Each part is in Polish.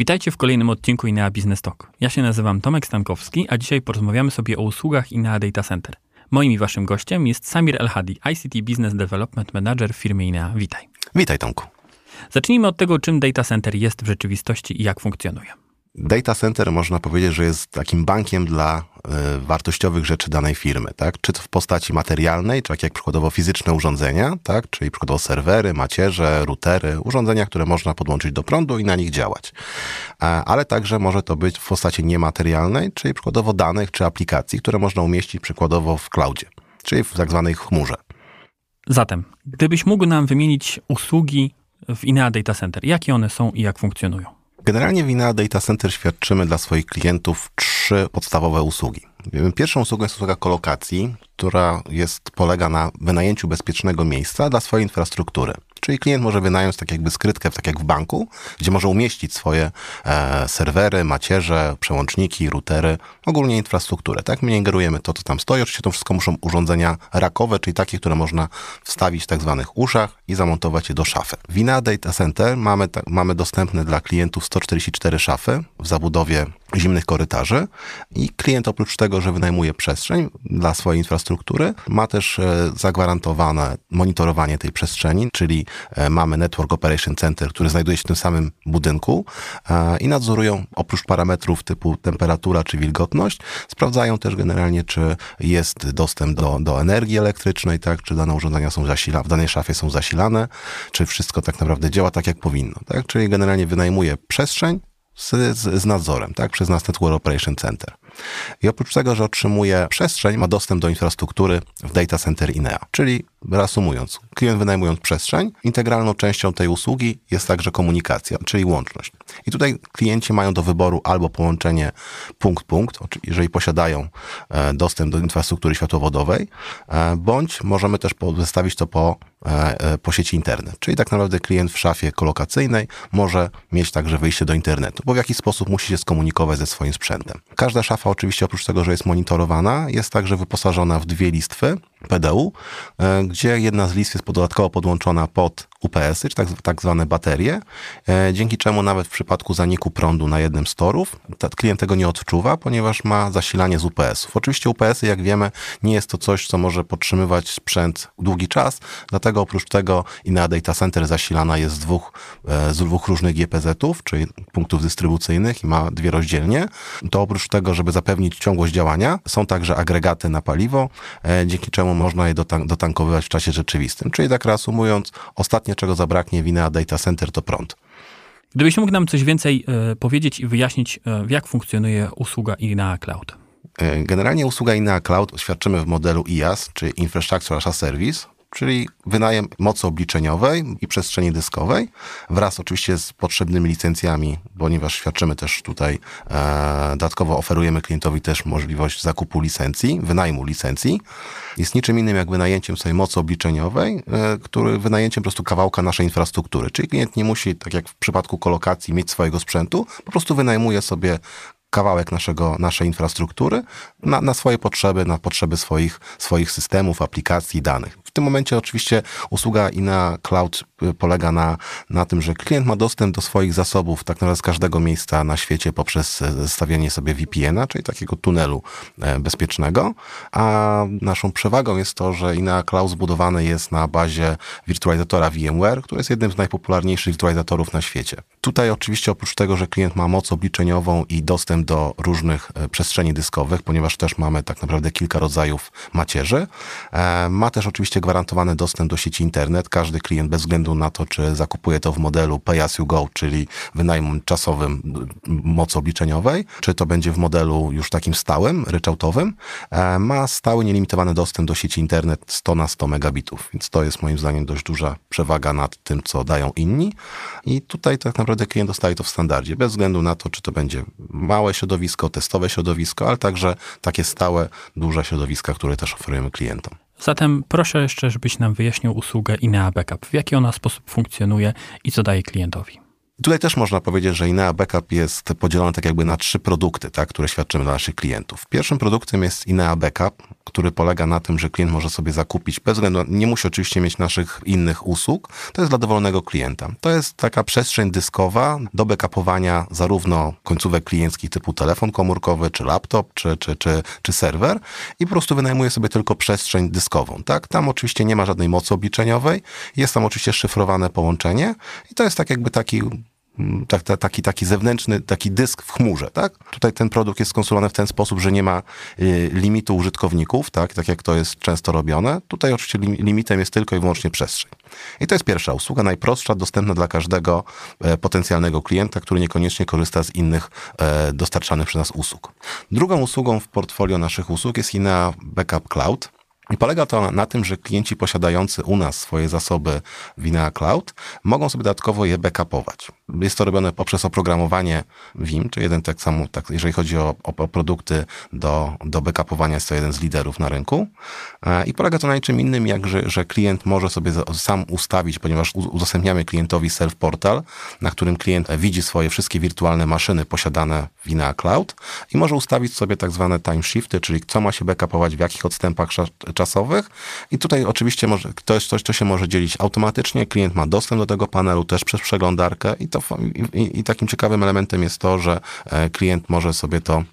Witajcie w kolejnym odcinku Inea Business Talk. Ja się nazywam Tomek Stankowski, a dzisiaj porozmawiamy sobie o usługach Inea Data Center. Moim i waszym gościem jest Samir Elhadi, ICT Business Development Manager w firmie Inea. Witaj. Witaj Tomku. Zacznijmy od tego, czym data center jest w rzeczywistości i jak funkcjonuje. Data center można powiedzieć, że jest takim bankiem dla y, wartościowych rzeczy danej firmy, tak? Czy to w postaci materialnej, czy tak jak przykładowo fizyczne urządzenia, tak? Czyli przykładowo serwery, macierze, routery, urządzenia, które można podłączyć do prądu i na nich działać. Ale także może to być w postaci niematerialnej, czyli przykładowo danych czy aplikacji, które można umieścić przykładowo w cloudzie, czyli w tak zwanej chmurze. Zatem, gdybyś mógł nam wymienić usługi w Inea Data Center, jakie one są i jak funkcjonują? Generalnie w Inea Data Center świadczymy dla swoich klientów trzy podstawowe usługi. Pierwszą usługą jest usługa kolokacji, która jest, polega na wynajęciu bezpiecznego miejsca dla swojej infrastruktury. Czyli klient może wynająć tak jakby skrytkę, tak jak w banku, gdzie może umieścić swoje e, serwery, macierze, przełączniki, routery, ogólnie infrastrukturę. Tak, my nie ingerujemy to, co tam stoi. Oczywiście to wszystko muszą urządzenia rakowe, czyli takie, które można wstawić w tak zwanych uszach i zamontować je do szafy. Wina Data Center mamy, ta, mamy dostępne dla klientów 144 szafy w zabudowie zimnych korytarzy i klient oprócz tego, że wynajmuje przestrzeń dla swojej infrastruktury, ma też e, zagwarantowane monitorowanie tej przestrzeni, czyli e, mamy Network Operation Center, który znajduje się w tym samym budynku e, i nadzorują oprócz parametrów typu temperatura czy wilgotność, sprawdzają też generalnie, czy jest dostęp do, do energii elektrycznej, tak, czy dane urządzenia są zasilane, w danej szafie są zasilane, czy wszystko tak naprawdę działa tak, jak powinno, tak, czyli generalnie wynajmuje przestrzeń, z, z, nadzorem, tak, przez nas Network Operation Center. I oprócz tego, że otrzymuje przestrzeń, ma dostęp do infrastruktury w Data Center INEA. Czyli reasumując, klient wynajmując przestrzeń, integralną częścią tej usługi jest także komunikacja, czyli łączność. I tutaj klienci mają do wyboru albo połączenie punkt-punkt, jeżeli posiadają e, dostęp do infrastruktury światłowodowej, e, bądź możemy też wystawić to po, e, po sieci internet. Czyli tak naprawdę klient w szafie kolokacyjnej może mieć także wyjście do internetu, bo w jakiś sposób musi się skomunikować ze swoim sprzętem. Każda szafa oczywiście oprócz tego, że jest monitorowana, jest także wyposażona w dwie listwy PDU, gdzie jedna z list jest dodatkowo podłączona pod UPS-y, czy tak, tak zwane baterie, e, dzięki czemu nawet w przypadku zaniku prądu na jednym z torów, klient tego nie odczuwa, ponieważ ma zasilanie z UPS-ów. Oczywiście UPS-y, jak wiemy, nie jest to coś, co może podtrzymywać sprzęt długi czas, dlatego oprócz tego Inea Data Center zasilana jest z dwóch, e, z dwóch różnych GPZ-ów, czyli punktów dystrybucyjnych i ma dwie rozdzielnie. To oprócz tego, żeby zapewnić ciągłość działania, są także agregaty na paliwo, e, dzięki czemu można je dotankowywać w czasie rzeczywistym. Czyli tak reasumując, ostatnie czego zabraknie Winea Data Center, to prąd. Gdybyś mógł nam coś więcej e, powiedzieć i wyjaśnić, e, jak funkcjonuje usługa INA Cloud. E, generalnie usługa INA Cloud świadczymy w modelu IaaS, czyli Infrastructure as a Service czyli wynajem mocy obliczeniowej i przestrzeni dyskowej, wraz oczywiście z potrzebnymi licencjami, ponieważ świadczymy też tutaj, e, dodatkowo oferujemy klientowi też możliwość zakupu licencji, wynajmu licencji. Jest niczym innym jak wynajęciem sobie mocy obliczeniowej, e, który wynajęciem po prostu kawałka naszej infrastruktury. Czyli klient nie musi, tak jak w przypadku kolokacji, mieć swojego sprzętu, po prostu wynajmuje sobie kawałek naszego, naszej infrastruktury na, na swoje potrzeby, na potrzeby swoich, swoich systemów, aplikacji, danych. W tym momencie oczywiście usługa INA Cloud y, polega na, na tym, że klient ma dostęp do swoich zasobów tak naprawdę z każdego miejsca na świecie poprzez e, stawianie sobie VPN-a, czyli takiego tunelu e, bezpiecznego, a naszą przewagą jest to, że INA Cloud zbudowany jest na bazie wirtualizatora VMware, który jest jednym z najpopularniejszych wirtualizatorów na świecie. Tutaj oczywiście oprócz tego, że klient ma moc obliczeniową i dostęp do różnych e, przestrzeni dyskowych, ponieważ też mamy tak naprawdę kilka rodzajów macierzy, ma też oczywiście gwarantowany dostęp do sieci internet. Każdy klient bez względu na to, czy zakupuje to w modelu pay as you go, czyli wynajmu czasowym mocy obliczeniowej, czy to będzie w modelu już takim stałym, ryczałtowym, e, ma stały, nielimitowany dostęp do sieci internet 100 na 100 megabitów. Więc to jest moim zdaniem dość duża przewaga nad tym, co dają inni. I tutaj tak naprawdę klient dostaje to w standardzie, bez względu na to, czy to będzie małe środowisko, testowe środowisko, ale także takie stałe, duże środowiska, które też oferujemy klientom. Zatem proszę jeszcze, żebyś nam wyjaśnił usługę INEA Backup. W jaki ona sposób funkcjonuje i co daje klientowi? Tutaj też można powiedzieć, że Inea Backup jest podzielony tak jakby na trzy produkty, tak, które świadczymy dla naszych klientów. Pierwszym produktem jest Inea Backup, który polega na tym, że klient może sobie zakupić, bez względu, nie musi oczywiście mieć naszych innych usług, to jest dla dowolnego klienta. To jest taka przestrzeń dyskowa do backupowania zarówno końcówek klienckich typu telefon komórkowy, czy laptop, czy, czy, czy, czy serwer i po prostu wynajmuje sobie tylko przestrzeń dyskową, tak. Tam oczywiście nie ma żadnej mocy obliczeniowej, jest tam oczywiście szyfrowane połączenie i to jest tak jakby taki Mm, tak, taki, taki zewnętrzny, taki dysk w chmurze, tak? Tutaj ten produkt jest skonstruowany w ten sposób, że nie ma y, limitu użytkowników, tak? Tak jak to jest często robione. Tutaj oczywiście limitem jest tylko i wyłącznie przestrzeń. I to jest pierwsza usługa, najprostsza, dostępna dla każdego e, potencjalnego klienta, który niekoniecznie korzysta z innych e, dostarczanych przez nas usług. Drugą usługą w portfolio naszych usług jest Inea Backup Cloud. I polega to na, tym, że klienci posiadający u nas swoje zasoby w Inea Cloud mogą sobie dodatkowo je backupować. Jest to robione poprzez oprogramowanie Vim, czy jeden tak samo, tak, jeżeli chodzi o, o, produkty do, do backupowania, jest to jeden z liderów na rynku. E, I polega to na niczym innym, jak że, że klient może sobie sam ustawić, ponieważ udostępniamy klientowi self-portal, na którym klient widzi swoje wszystkie wirtualne maszyny posiadane w Inea Cloud i może ustawić sobie tak zwane time shifty, czyli co ma się backupować, w jakich odstępach I tutaj oczywiście może, to jest coś, co się może dzielić automatycznie. Klient ma dostęp do tego panelu też przez przeglądarkę i, to, i, i takim ciekawym elementem jest to, że e, klient może sobie to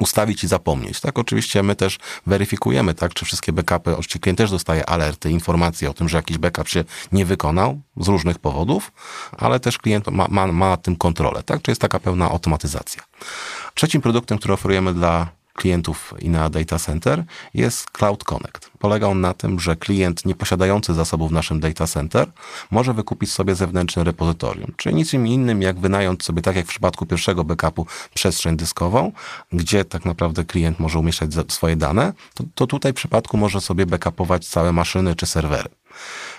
ustawić i zapomnieć. Tak, oczywiście my też weryfikujemy, tak, czy wszystkie backupy, oczywiście klient też dostaje alerty, informacje o tym, że jakiś backup się nie wykonał z różnych powodów, ale też klient ma, ma, ma tym kontrolę, tak, czy jest taka pełna automatyzacja. Trzecim produktem, który oferujemy dla klientów i na data center jest Cloud Connect. Polega on na tym, że klient nieposiadający zasobów w naszym data center może wykupić sobie zewnętrzne repozytorium, czyli niczym innym jak wynająć sobie, tak jak w przypadku pierwszego backupu, przestrzeń dyskową, gdzie tak naprawdę klient może umieszczać swoje dane, to, to tutaj w przypadku może sobie backupować całe maszyny czy serwery.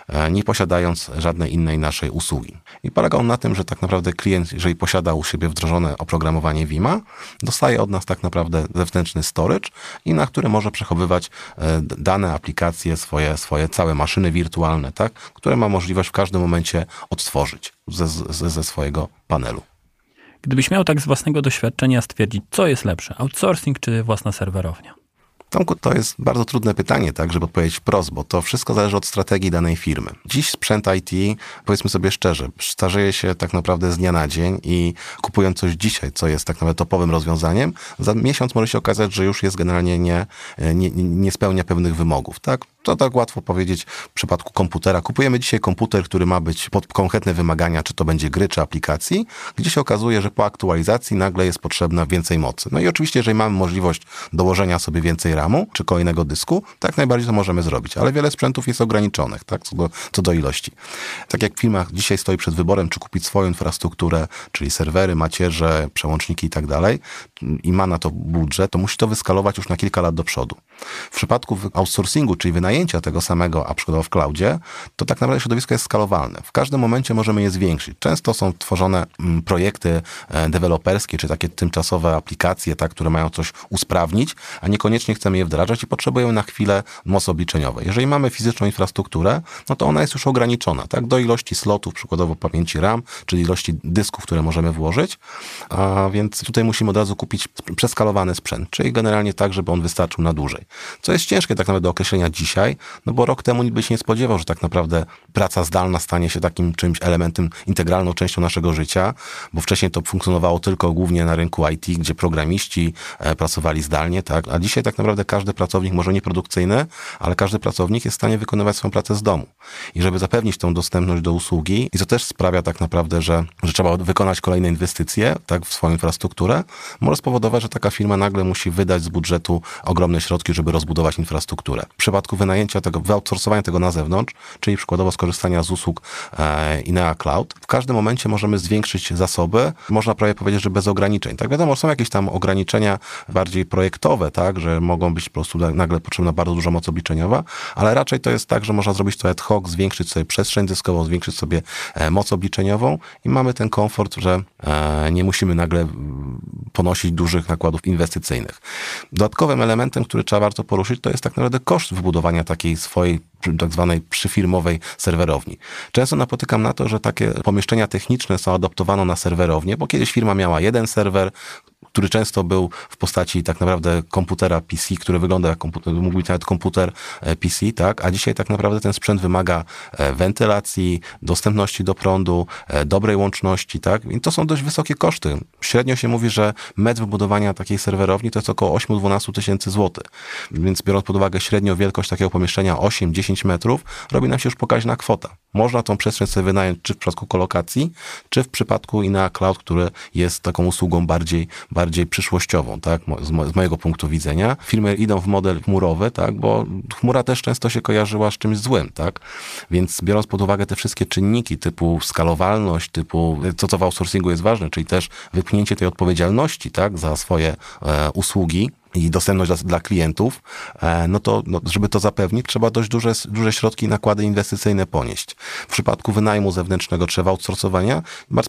E, nie posiadając żadnej innej naszej usługi. I polega on na tym, że tak naprawdę klient, jeżeli posiada u siebie wdrożone oprogramowanie Vima, dostaje od nas tak naprawdę zewnętrzny storage i na które może przechowywać e, dane aplikacje, swoje, swoje całe maszyny wirtualne, tak, które ma możliwość w każdym momencie odtworzyć ze, ze, ze swojego panelu. Gdybyś miał tak z własnego doświadczenia stwierdzić, co jest lepsze, outsourcing czy własna serwerownia? Tomku, to jest bardzo trudne pytanie, tak, żeby odpowiedzieć wprost, bo to wszystko zależy od strategii danej firmy. Dziś sprzęt IT, powiedzmy sobie szczerze, starzeje się tak naprawdę z dnia na dzień i kupując coś dzisiaj, co jest tak naprawdę topowym rozwiązaniem, za miesiąc może się okazać, że już jest generalnie nie, nie, nie spełnia pewnych wymogów, tak? To tak łatwo powiedzieć w przypadku komputera. Kupujemy dzisiaj komputer, który ma być pod konkretne wymagania, czy to będzie gry, czy aplikacji, gdzie się okazuje, że po aktualizacji nagle jest potrzebna więcej mocy. No i oczywiście, jeżeli mamy możliwość dołożenia sobie więcej RAMu, czy kolejnego dysku, tak najbardziej to możemy zrobić, ale wiele sprzętów jest ograniczonych, tak, co do, co do ilości. Tak jak firma dzisiaj stoi przed wyborem, czy kupić swoją infrastrukturę, czyli serwery, macierze, przełączniki i tak dalej, i ma na to budżet, to musi to wyskalować już na kilka lat do przodu. W przypadku outsourcingu, czyli wynajęcia tego samego, a przykładowo w cloudzie, to tak naprawdę środowisko jest skalowalne. W każdym momencie możemy je zwiększyć. Często są tworzone mm, projekty e, deweloperskie, czy takie tymczasowe aplikacje, tak, które mają coś usprawnić, a niekoniecznie chcemy je wdrażać i potrzebujemy na chwilę mocy obliczeniowej. Jeżeli mamy fizyczną infrastrukturę, no to ona jest już ograniczona, tak, do ilości slotów, przykładowo pamięci RAM, czyli ilości dysków, które możemy włożyć, a więc tutaj musimy od razu kupić przeskalowany sprzęt, czyli generalnie tak, żeby on wystarczył na dłużej. Co jest ciężkie tak naprawdę do określenia dzisiaj, no bo rok temu nikt by się nie spodziewał, że tak naprawdę praca zdalna stanie się takim czymś elementem, integralną częścią naszego życia, bo wcześniej to funkcjonowało tylko głównie na rynku IT, gdzie programiści e, pracowali zdalnie, tak, a dzisiaj tak naprawdę każdy pracownik, może nieprodukcyjny, ale każdy pracownik jest w stanie wykonywać swoją pracę z domu. I żeby zapewnić tą dostępność do usługi, i to też sprawia tak naprawdę, że, że trzeba wykonać kolejne inwestycje, tak, w swoją infrastrukturę, może spowodować, że taka firma nagle musi wydać z budżetu ogromne środki, żeby rozbudować infrastrukturę. W przypadku wynajęcia tego, wyoutsourcowania tego na zewnątrz, czyli przykładowo skorzystania z usług e, Inea Cloud, w każdym momencie możemy zwiększyć zasoby, można prawie powiedzieć, że bez ograniczeń. Tak wiadomo, są jakieś tam ograniczenia bardziej projektowe, tak, że mogą być po prostu nagle potrzebna bardzo duża moc obliczeniowa, ale raczej to jest tak, że można zrobić to ad hoc, zwiększyć sobie przestrzeń dyskową, zwiększyć sobie e, moc obliczeniową i mamy ten komfort, że e, nie musimy nagle ponosić dużych nakładów inwestycyjnych. Dodatkowym elementem, który trzeba bardzo poruszyć, to jest tak naprawdę koszt wybudowania takiej swojej tak zwanej przyfirmowej serwerowni. Często napotykam na to, że takie pomieszczenia techniczne są adoptowane na serwerownię, bo kiedyś firma miała jeden serwer, który często był w postaci tak naprawdę komputera PC, który wygląda jak komputer, mógł być nawet komputer e, PC, tak? A dzisiaj tak naprawdę ten sprzęt wymaga e, wentylacji, dostępności do prądu, e, dobrej łączności, tak? I to są dość wysokie koszty. Średnio się mówi, że metr wybudowania takiej serwerowni to jest około 8-12 tysięcy złotych. Więc biorąc pod uwagę średnią wielkość takiego pomieszczenia 8-10 metrów, robi nam się już pokaźna kwota. Można tą przestrzeń sobie wynająć czy w przypadku kolokacji, czy w przypadku Inea Cloud, który jest taką usługą bardziej, bardziej przyszłościową, tak, z, mo z, mojego punktu widzenia. Firmy idą w model chmurowy, tak, bo chmura też często się kojarzyła z czymś złym, tak, więc biorąc pod uwagę te wszystkie czynniki typu skalowalność, typu to, co w outsourcingu jest ważne, czyli też wypchnięcie tej odpowiedzialności, tak, za swoje e, usługi, i dostępność dla, dla klientów, e, no to no, żeby to zapewnić, trzeba dość duże, duże środki nakłady inwestycyjne ponieść. W przypadku wynajmu zewnętrznego trzeba outsourcowania,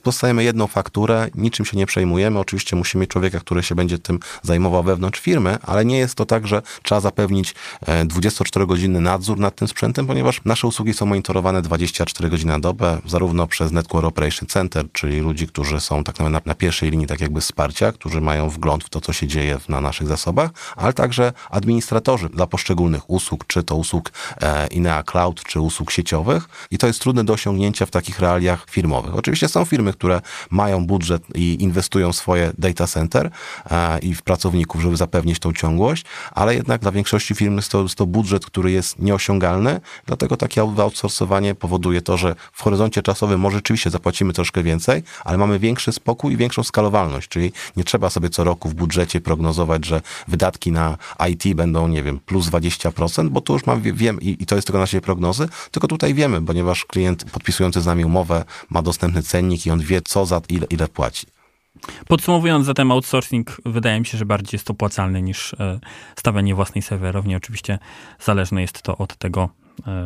dostajemy jedną fakturę, niczym się nie przejmujemy. Oczywiście musimy mieć człowieka, który się będzie tym zajmował wewnątrz firmy, ale nie jest to tak, że trzeba zapewnić 24-godzinny e, nadzór nad tym sprzętem, ponieważ nasze usługi są monitorowane 24 godziny na dobę, zarówno przez Network Operation Center, czyli ludzi, którzy są tak naprawdę na, na pierwszej linii tak jakby wsparcia, którzy mają wgląd w to, co się dzieje na naszych zasobach, osobach, ale także administratorzy dla poszczególnych usług, czy to usług e, Inea Cloud, czy usług sieciowych. I to jest trudne do osiągnięcia w takich realiach firmowych. Oczywiście są firmy, które mają budżet i inwestują w swoje data center e, i w pracowników, żeby zapewnić tą ciągłość, ale jednak dla większości firm jest to, jest to budżet, który jest nieosiągalny, dlatego takie outsourcowanie powoduje to, że w horyzoncie czasowym może rzeczywiście zapłacimy troszkę więcej, ale mamy większy spokój i większą skalowalność, czyli nie trzeba sobie co roku w budżecie prognozować, że wydatki na IT będą, nie wiem, plus 20%, bo tu już mam, wiem i, i to jest tylko naszej prognozy, tylko tutaj wiemy, ponieważ klient podpisujący z nami umowę ma dostępny cennik i on wie, co za ile, ile płaci. Podsumowując zatem outsourcing, wydaje mi się, że bardziej jest opłacalny niż e, stawianie własnej serwerowni. Oczywiście zależne jest to od tego,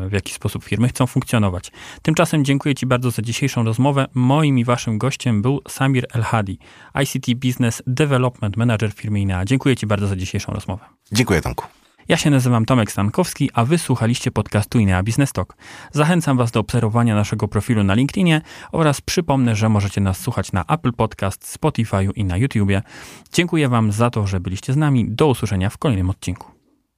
w jaki sposób firmy chcą funkcjonować. Tymczasem dziękuję Ci bardzo za dzisiejszą rozmowę. Moim i Waszym gościem był Samir El-Hadi, ICT Business Development Manager firmy INEA. Dziękuję Ci bardzo za dzisiejszą rozmowę. Dziękuję, Tomku. Ja się nazywam Tomek Stankowski, a wy słuchaliście podcastu Inea Business Talk. Zachęcam was do obserwowania naszego profilu na LinkedInie oraz przypomnę, że możecie nas słuchać na Apple Podcast, Spotify i na YouTubie. Dziękuję wam za to, że byliście z nami. Do usłyszenia w kolejnym odcinku.